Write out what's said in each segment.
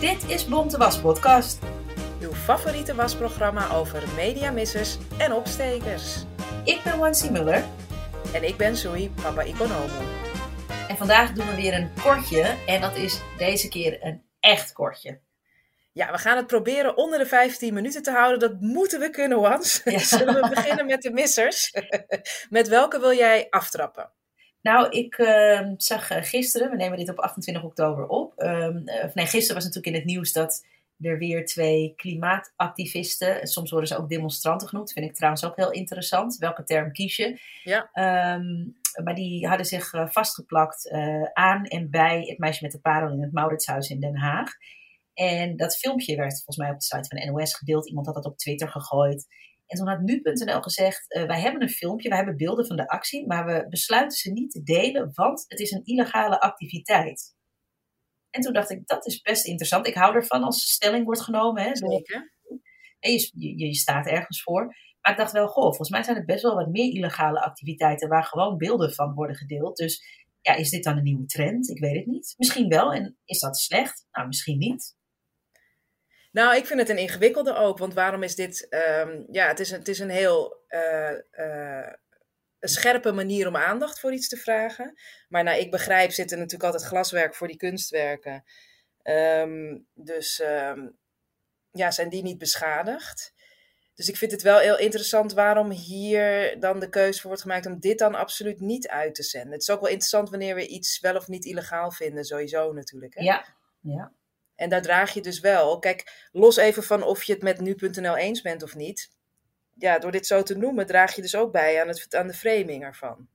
Dit is Bonte Was Podcast. Uw favoriete wasprogramma over mediamissers en opstekers. Ik ben Wansi Muller En ik ben Zoe, papa Economo. en vandaag doen we weer een kortje. En dat is deze keer een echt kortje. Ja, we gaan het proberen onder de 15 minuten te houden. Dat moeten we kunnen, Wans. Ja. Zullen we beginnen met de missers? met welke wil jij aftrappen? Nou, ik ehm, zag eh, gisteren, we nemen dit op 28 oktober op. ehm, eh, of nee, gisteren was natuurlijk in het nieuws dat er weer twee klimaatactivisten, soms worden ze ook demonstranten genoemd, vind ik trouwens ook heel interessant. Welke term kies je? Ja. Ehm, maar die hadden zich eh, vastgeplakt aan en bij het meisje met de parel in het Mauritshuis in Den Haag. En dat filmpje werd volgens mij op de site van de NOS gedeeld. Iemand had dat op Twitter gegooid. En toen had nu.nl gezegd: eh, Wij hebben een filmpje, wij hebben beelden van de actie, maar we besluiten ze niet te delen, want het is een illegale activiteit. En toen dacht ik: Dat is best interessant. Ik hou ervan als stelling wordt genomen. Hè, Zeker. en je, je, je staat ergens voor. Maar ik dacht wel, goh, volgens mij zijn er best wel wat meer illegale activiteiten waar gewoon beelden van worden gedeeld. Dus ja, is dit dan een nieuwe trend? Ik weet het niet. Misschien wel. En is dat slecht? Nou, misschien niet. Nou, ik vind het een ingewikkelde ook. Want waarom is dit... ehm, ja, het is, een, het is een heel... eh, eh, een scherpe manier om aandacht voor iets te vragen. Maar nou, ik begrijp, zit er natuurlijk altijd glaswerk voor die kunstwerken. Ehm, dus ehm, ja, zijn die niet beschadigd? Dus ik vind het wel heel interessant waarom hier dan de keuze voor wordt gemaakt om dit dan absoluut niet uit te zenden. Het is ook wel interessant wanneer we iets wel of niet illegaal vinden, sowieso natuurlijk. Hè? Ja, ja. En daar draag je dus wel. Kijk, los even van of je het met nu.nl eens bent of niet. Ja, door dit zo te noemen, draag je dus ook bij aan, het, aan de framing ervan.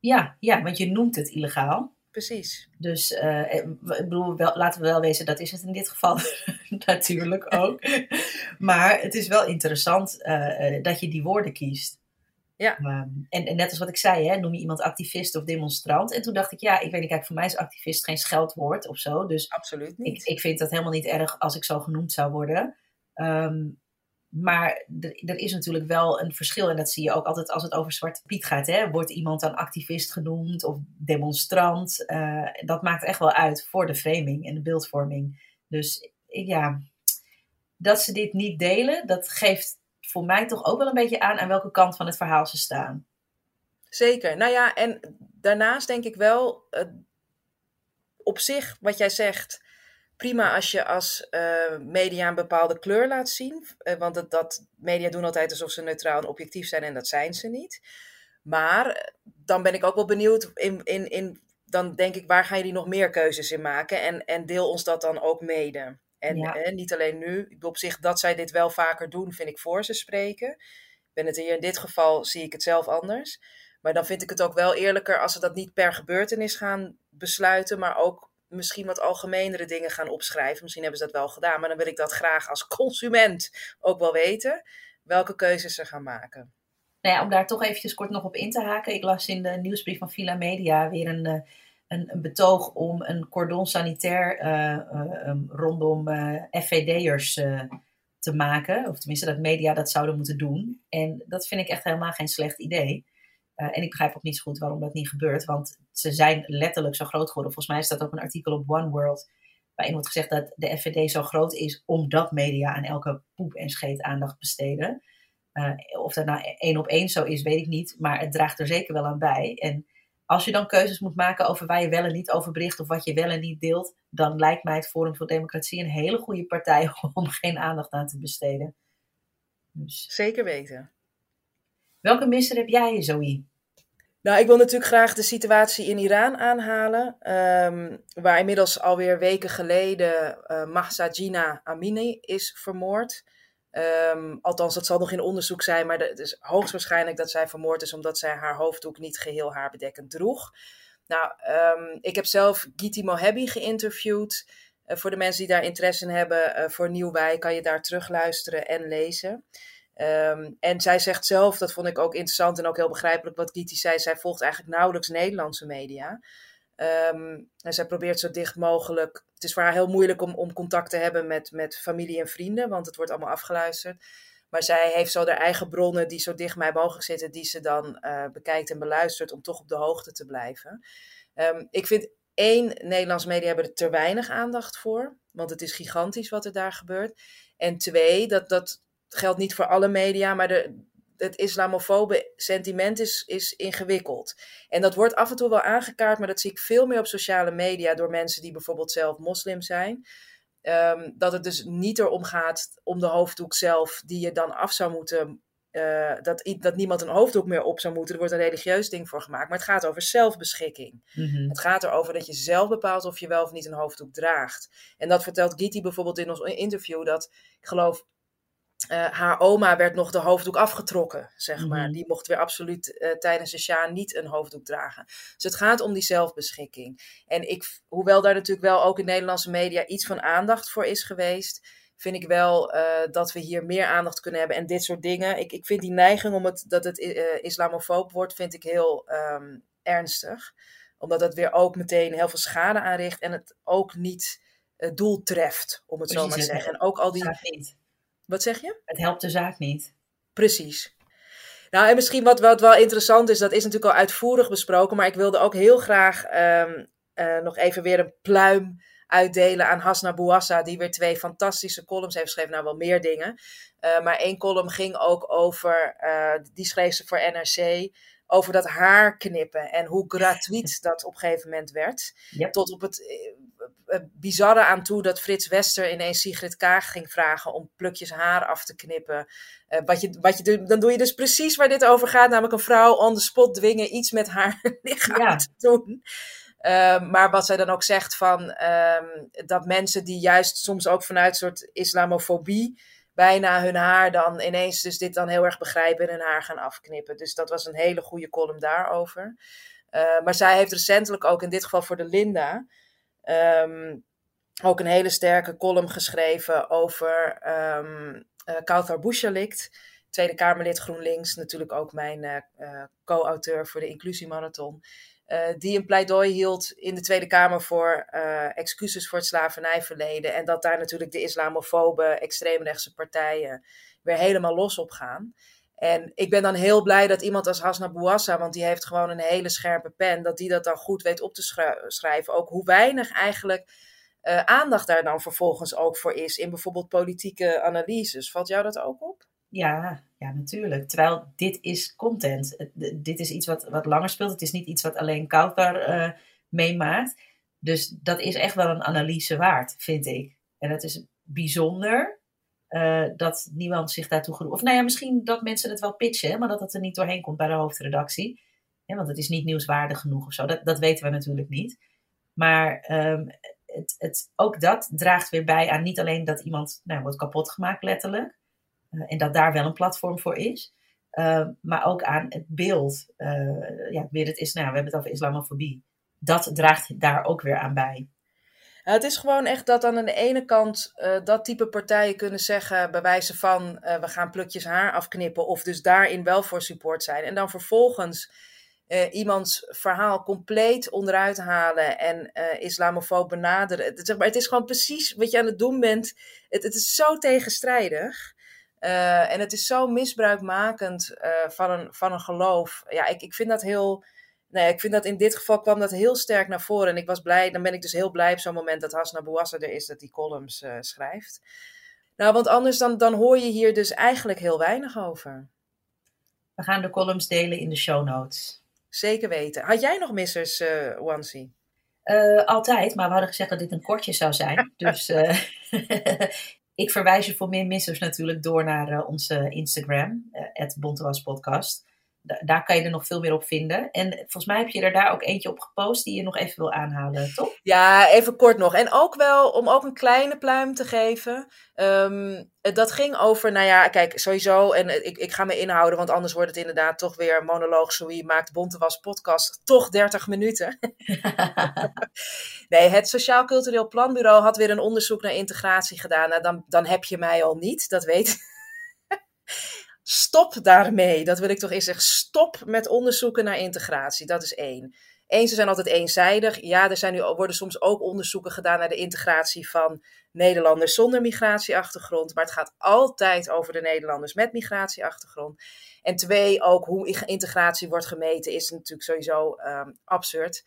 Ja, ja, want je noemt het illegaal. Precies. Dus eh, ik bedoel, wel, laten we wel wezen, dat is het in dit geval natuurlijk ook. Maar het is wel interessant eh, eh, dat je die woorden kiest. Ja. Ehm, en, en net als wat ik zei, hè, noem je iemand activist of demonstrant. En toen dacht ik, ja, ik weet niet, kijk, voor mij is activist geen scheldwoord of zo. Dus Absoluut niet. ik, ik vind dat helemaal niet erg als ik zo genoemd zou worden. Ehm, maar er, er is natuurlijk wel een verschil. En dat zie je ook altijd als het over Zwarte Piet gaat. Hè? Wordt iemand dan activist genoemd of demonstrant? Eh, dat maakt echt wel uit voor de framing en de beeldvorming. Dus ja, dat ze dit niet delen, dat geeft voor mij toch ook wel een beetje aan aan welke kant van het verhaal ze staan. Zeker. Nou ja, en daarnaast denk ik wel, eh, op zich, wat jij zegt, prima als je als eh, media een bepaalde kleur laat zien. Eh, want dat, dat media doen altijd alsof ze neutraal en objectief zijn en dat zijn ze niet. Maar dan ben ik ook wel benieuwd in, in, in dan denk ik, waar gaan jullie nog meer keuzes in maken? En, en deel ons dat dan ook mede. En Ja. eh, niet alleen nu. Ik bedoel, op zich dat zij dit wel vaker doen, vind ik voor ze spreken. Ik ben het hier in dit geval, zie ik het zelf anders. Maar dan vind ik het ook wel eerlijker als ze dat niet per gebeurtenis gaan besluiten, maar ook misschien wat algemenere dingen gaan opschrijven. Misschien hebben ze dat wel gedaan, maar dan wil ik dat graag als consument ook wel weten. Welke keuzes ze gaan maken. Nou ja, om daar toch eventjes kort nog op in te haken. Ik las in de nieuwsbrief van Villa Media weer een, eh, een, een betoog om een cordon sanitair eh, eh, um, rondom eh, FVD'ers te maken. Of tenminste dat media dat zouden moeten doen. En dat vind ik echt helemaal geen slecht idee. En ik begrijp ook niet zo goed waarom dat niet gebeurt. Want ze zijn letterlijk zo groot geworden. Volgens mij staat ook een artikel op One World. Waarin wordt gezegd dat de FVD zo groot is omdat media aan elke poep en scheet aandacht besteden. Of dat nou één op één zo is, weet ik niet. Maar het draagt er zeker wel aan bij. En als je dan keuzes moet maken over waar je wel en niet over bericht. of wat je wel en niet deelt. dan lijkt mij het Forum voor Democratie een hele goede partij om geen aandacht aan te besteden. Dus. Zeker weten. Welke misser heb jij, Zoe? Nou, ik wil natuurlijk graag de situatie in Iran aanhalen. Um, waar inmiddels alweer weken geleden uh, Mahsa Jina Amini is vermoord. Ehm, althans, dat zal nog in onderzoek zijn, maar het is hoogstwaarschijnlijk dat zij vermoord is omdat zij haar hoofddoek niet geheel haarbedekkend droeg. Nou, ehm, ik heb zelf Giti Mohebi geïnterviewd. Uh, voor de mensen die daar interesse in hebben, uh, voor Nieuwwij kan je daar terugluisteren en lezen. Um, en zij zegt zelf, dat vond ik ook interessant en ook heel begrijpelijk wat Giti zei, zij volgt eigenlijk nauwelijks Nederlandse media. En zij probeert zo dicht mogelijk. Het is voor haar heel moeilijk om, om contact te hebben met, met familie en vrienden, want het wordt allemaal afgeluisterd. Maar zij heeft zo haar eigen bronnen die zo dicht bij mogelijk zitten, die ze dan uh, bekijkt en beluistert om toch op de hoogte te blijven. Um, ik vind één, Nederlandse media hebben er te weinig aandacht voor, want het is gigantisch wat er daar gebeurt. En twee, dat, dat geldt niet voor alle media, maar de, het islamofobe sentiment is, is ingewikkeld. En dat wordt af en toe wel aangekaart, maar dat zie ik veel meer op sociale media door mensen die bijvoorbeeld zelf moslim zijn. Um, dat het dus niet erom gaat om de hoofddoek zelf, die je dan af zou moeten. Uh, dat, dat niemand een hoofddoek meer op zou moeten. Er wordt een religieus ding voor gemaakt. Maar het gaat over zelfbeschikking. Mm -hmm. Het gaat erover dat je zelf bepaalt of je wel of niet een hoofddoek draagt. En dat vertelt Giti bijvoorbeeld in ons interview. Dat ik geloof uh, haar oma werd nog de hoofddoek afgetrokken, zeg maar. Mm. Die mocht weer absoluut uh, tijdens de Sja niet een hoofddoek dragen. Dus het gaat om die zelfbeschikking. En ik, hoewel daar natuurlijk wel ook in Nederlandse media iets van aandacht voor is geweest, vind ik wel uh, dat we hier meer aandacht kunnen hebben en dit soort dingen. Ik, ik vind die neiging om het, dat het islamofoob wordt, vind ik heel um, ernstig. Omdat het weer ook meteen heel veel schade aanricht en het ook niet doel treft, om het Precies, zo maar te zeggen. En ook al die... Wat zeg je? Het helpt de zaak niet. Precies. Nou, en misschien wat, wat wel interessant is, dat is natuurlijk al uitvoerig besproken, maar ik wilde ook heel graag um, uh, nog even weer een pluim uitdelen aan Hasna Bouassa, die weer twee fantastische columns heeft geschreven. Nou, wel meer dingen. Uh, maar één column ging ook over, uh, die schreef ze voor NRC, over dat haar knippen en hoe gratuit dat op een gegeven moment werd. Yep. Tot op het bizarre aan toe dat Frits Wester ineens Sigrid Kaag ging vragen om plukjes haar af te knippen. Uh, wat je, wat je, dan doe je dus precies waar dit over gaat, namelijk een vrouw on the spot dwingen iets met haar lichaam ja. te doen. Uh, maar wat zij dan ook zegt van um, dat mensen die juist soms ook vanuit een soort islamofobie bijna hun haar dan ineens dus dit dan heel erg begrijpen en hun haar gaan afknippen. Dus dat was een hele goede column daarover. Uh, maar zij heeft recentelijk ook in dit geval voor de Linda um, ook een hele sterke column geschreven over um, uh, Kauthar Tweede Kamerlid GroenLinks, natuurlijk ook mijn uh, uh, co-auteur voor de Inclusiemarathon. Uh, die een pleidooi hield in de Tweede Kamer voor excuses voor het slavernijverleden. En dat daar natuurlijk de islamofobe, extreemrechtse partijen weer helemaal los op gaan. En ik ben dan heel blij dat iemand als Hasna Bouassa, want die heeft gewoon een hele scherpe pen, dat die dat dan goed weet op te schrijven. Ook hoe weinig eigenlijk uh, aandacht daar dan vervolgens ook voor is in bijvoorbeeld politieke analyses. Valt jou dat ook op? Ja, ja, natuurlijk. Terwijl dit is content. Dit is iets wat, wat langer speelt. Het is niet iets wat alleen Kautar uh, meemaakt. Dus dat is echt wel een analyse waard, vind ik. En het is bijzonder uh, dat niemand zich daartoe geroepen. Of nou ja, misschien dat mensen het wel pitchen, maar dat het er niet doorheen komt bij de hoofdredactie. Want het is niet nieuwswaardig genoeg of zo. Dat, dat weten we natuurlijk niet. Maar um, het, het, ook dat draagt weer bij aan niet alleen dat iemand nou, wordt kapot gemaakt, letterlijk. Uh, en dat daar wel een platform voor is. Uh, maar ook aan het beeld. Ja, weer het is, nou, we hebben het over islamofobie. Dat draagt daar ook weer aan bij. Nou, het is gewoon echt dat aan de ene kant uh, dat type partijen kunnen zeggen, bij wijze van uh, we gaan plukjes haar afknippen, of dus daarin wel voor support zijn. En dan vervolgens iemands verhaal compleet onderuit halen en islamofoob benaderen. Het, zeg maar, het is gewoon precies wat je aan het doen bent. Het, het is zo tegenstrijdig. en het is zo misbruikmakend van, een, van een geloof. Ja, ik, ik vind dat heel nee, ik vind dat in dit geval kwam dat heel sterk naar voren. En ik was blij, dan ben ik dus heel blij op zo'n moment dat Hasna Bouassa er is, dat die columns uh, schrijft. Nou, want anders dan, dan hoor je hier dus eigenlijk heel weinig over. We gaan de columns delen in de show notes. Zeker weten. Had jij nog missers, uh, Wansi? Uh, altijd, maar we hadden gezegd dat dit een kortje zou zijn. dus uh, ik verwijs je voor meer missers natuurlijk door naar uh, onze Instagram, het Bontewas Podcast. Daar kan je er nog veel meer op vinden. En volgens mij heb je er daar ook eentje op gepost die je nog even wil aanhalen, toch? Ja, even kort nog. En ook wel om ook een kleine pluim te geven. Um, dat ging over, nou ja, kijk, sowieso, en ik, ik ga me inhouden, want anders wordt het inderdaad toch weer monoloog. Zowie maakt Bontewas podcast toch 30 minuten. nee, het Sociaal Cultureel Planbureau had weer een onderzoek naar integratie gedaan. Nou, dan, dan heb je mij al niet, dat weet Stop daarmee. Dat wil ik toch eens zeggen. Stop met onderzoeken naar integratie. Dat is één. Eén, ze zijn altijd eenzijdig. Ja, er zijn nu, worden soms ook onderzoeken gedaan naar de integratie van Nederlanders zonder migratieachtergrond. Maar het gaat altijd over de Nederlanders met migratieachtergrond. En twee, ook hoe integratie wordt gemeten is natuurlijk sowieso um, absurd.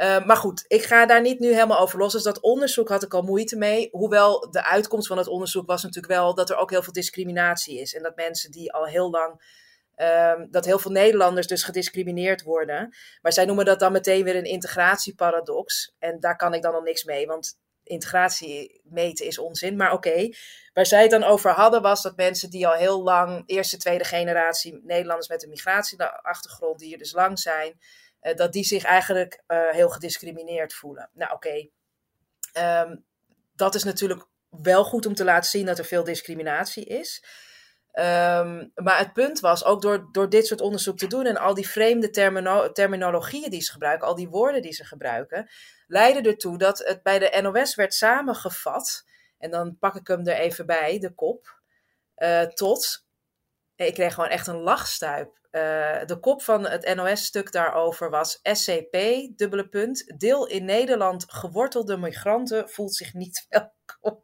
Uh, maar goed, ik ga daar niet nu helemaal over los. Dus dat onderzoek had ik al moeite mee. Hoewel de uitkomst van het onderzoek was natuurlijk wel dat er ook heel veel discriminatie is. En dat mensen die al heel lang Um, dat heel veel Nederlanders dus gediscrimineerd worden. Maar zij noemen dat dan meteen weer een integratieparadox. En daar kan ik dan al niks mee, want integratie meten is onzin. Maar oké, waar zij het dan over hadden was dat mensen die al heel lang, eerste, tweede generatie Nederlanders met een migratieachtergrond, die hier dus lang zijn, uh, dat die zich eigenlijk uh, heel gediscrimineerd voelen. Nou oké, um, dat is natuurlijk wel goed om te laten zien dat er veel discriminatie is. Um, maar het punt was, ook door, door dit soort onderzoek te doen en al die vreemde termino terminologieën die ze gebruiken, al die woorden die ze gebruiken, leidde ertoe dat het bij de NOS werd samengevat. En dan pak ik hem er even bij, de kop. Uh, tot. Ik kreeg gewoon echt een lachstuip. Uh, de kop van het NOS-stuk daarover was SCP, dubbele punt. Deel in Nederland gewortelde migranten voelt zich niet welkom.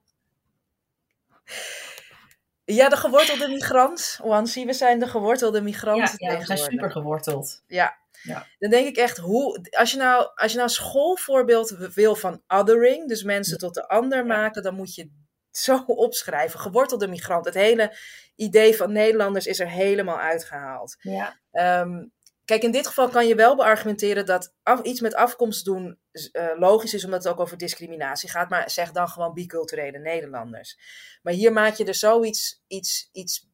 Ja, de gewortelde migrant. Wansi, we zijn de gewortelde migrant. Ja, ja we zijn super geworteld. Ja. ja. Dan denk ik echt, hoe, als, je nou, als je nou schoolvoorbeeld wil van othering, dus mensen tot de ander maken, dan moet je zo opschrijven. Gewortelde migrant. Het hele idee van Nederlanders is er helemaal uitgehaald. Ja. Um, Kijk, in dit geval kan je wel beargumenteren dat af, iets met afkomst doen uh, logisch is, omdat het ook over discriminatie gaat. Maar zeg dan gewoon biculturele Nederlanders. Maar hier maak je er zoiets iets, iets,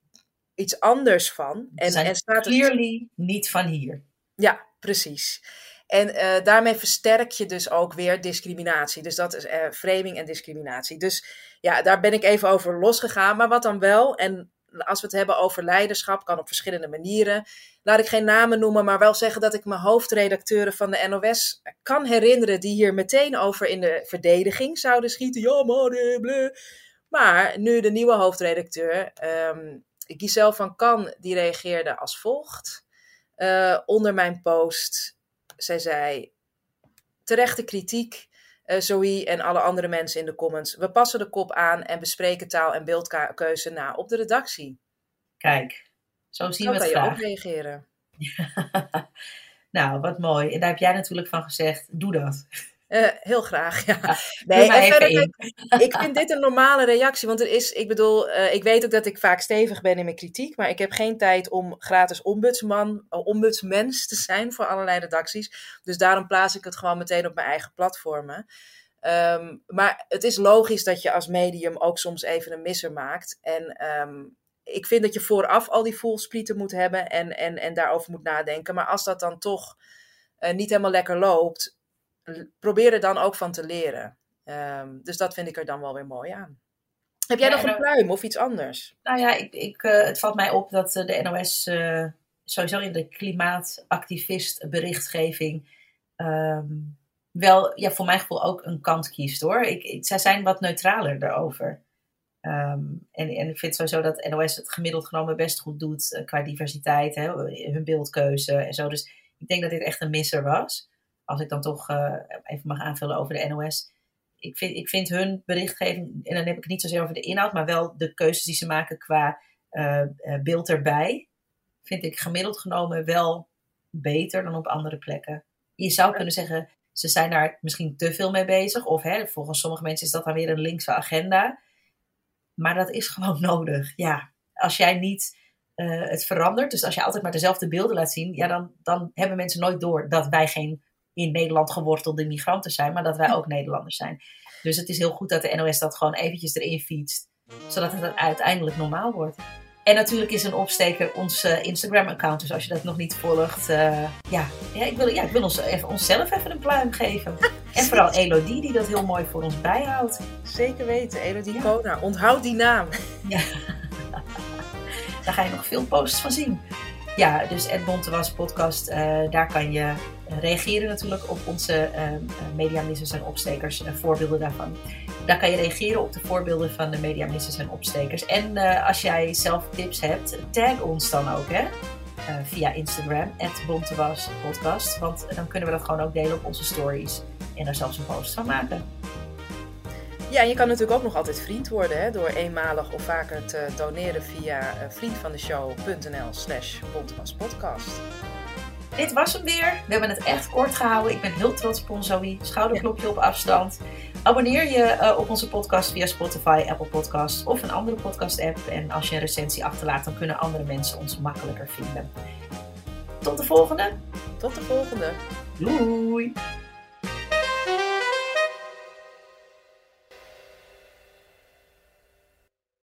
iets anders van. En, en staat clearly niet van hier. Ja, precies. En uh, daarmee versterk je dus ook weer discriminatie. Dus dat is uh, framing en discriminatie. Dus ja, daar ben ik even over losgegaan. Maar wat dan wel, en als we het hebben over leiderschap, kan op verschillende manieren. Laat ik geen namen noemen, maar wel zeggen dat ik mijn hoofdredacteuren van de NOS kan herinneren die hier meteen over in de verdediging zouden schieten. Ja, maar eh. Maar nu de nieuwe hoofdredacteur, um, Giselle van Kan, die reageerde als volgt. Uh, onder mijn post, zij zei, terechte kritiek uh, Zoe en alle andere mensen in de comments. We passen de kop aan en bespreken taal- en beeldkeuze na op de redactie. Kijk, zo zien we het graag. kan je ook reageren. nou, wat mooi. En daar heb jij natuurlijk van gezegd, doe dat. Uh, heel graag, ja. nee, en verder, ik, ik, vind dit een normale reactie. Want er is, ik bedoel, uh, ik weet ook dat ik vaak stevig ben in mijn kritiek. Maar ik heb geen tijd om gratis ombudsman, ombudsmens te zijn voor allerlei redacties. Dus daarom plaats ik het gewoon meteen op mijn eigen platformen. Um, maar het is logisch dat je als medium ook soms even een misser maakt. En um, ik vind dat je vooraf al die voelsprieten moet hebben en, en, en daarover moet nadenken. Maar als dat dan toch uh, niet helemaal lekker loopt probeer er dan ook van te leren. Um, dus dat vind ik er dan wel weer mooi aan. Heb jij ja, nog een pluim of iets anders? Nou ja, ik, ik, uh, het valt mij op dat uh, de NOS uh, sowieso in de klimaatactivist berichtgeving um, wel, ja, voor mijn gevoel ook een kant kiest hoor. Ik, ik, zij zijn wat neutraler daarover. Um, en, en ik vind sowieso dat NOS het gemiddeld genomen best goed doet qua diversiteit, hè, hun beeldkeuze en zo. Dus ik denk dat dit echt een misser was als ik dan toch uh, even mag aanvullen over de NOS. Ik vind, ik vind hun berichtgeving, en dan heb ik het niet zozeer over de inhoud, maar wel de keuzes die ze maken qua uh, beeld erbij, vind ik gemiddeld genomen wel beter dan op andere plekken. Je zou kunnen zeggen, ze zijn daar misschien te veel mee bezig. Of hè, volgens sommige mensen is dat dan weer een linkse agenda. Maar dat is gewoon nodig. Ja, als jij niet uh, het verandert, dus als je altijd maar dezelfde beelden laat zien, ja, dan, dan hebben mensen nooit door dat wij geen in Nederland gewortelde migranten zijn, maar dat wij ook Nederlanders zijn. Dus het is heel goed dat de NOS dat gewoon eventjes erin fietst, zodat het uiteindelijk normaal wordt. En natuurlijk is een opsteker ons uh, Instagram-account. Dus als je dat nog niet volgt, uh, ja, ja, ik wil, ja, ik wil ons even, onszelf even een pluim geven. en vooral Elodie, die dat heel mooi voor ons bijhoudt. Zeker weten, Elodie ja. Kona. Onthoud die naam. Ja. Daar ga je nog veel posts van zien. Ja, dus Ed Bontewas podcast, uh, daar kan je reageren natuurlijk op onze mediamissers en opstekers, voorbeelden daarvan. Daar kan je reageren op de voorbeelden van de mediamissers en opstekers. En uh, als jij zelf tips hebt, tag ons dan ook hè? Uh, via Instagram, Bontewas podcast. Want dan kunnen we dat gewoon ook delen op onze stories. En daar zelfs een post van maken. Ja, en je kan natuurlijk ook nog altijd vriend worden hè, door eenmalig of vaker te doneren via uh, vriendvandeshow.nl slash bontewaspodcast. Dit was hem weer. We hebben het echt kort gehouden. Ik ben heel trots op ons Zoe. Schouderklopje op afstand. Abonneer je uh, op onze podcast via Spotify, Apple Podcasts of een andere podcast app. En als je een recensie achterlaat, dan kunnen andere mensen ons makkelijker vinden. Tot de volgende. Tot de volgende. Doei.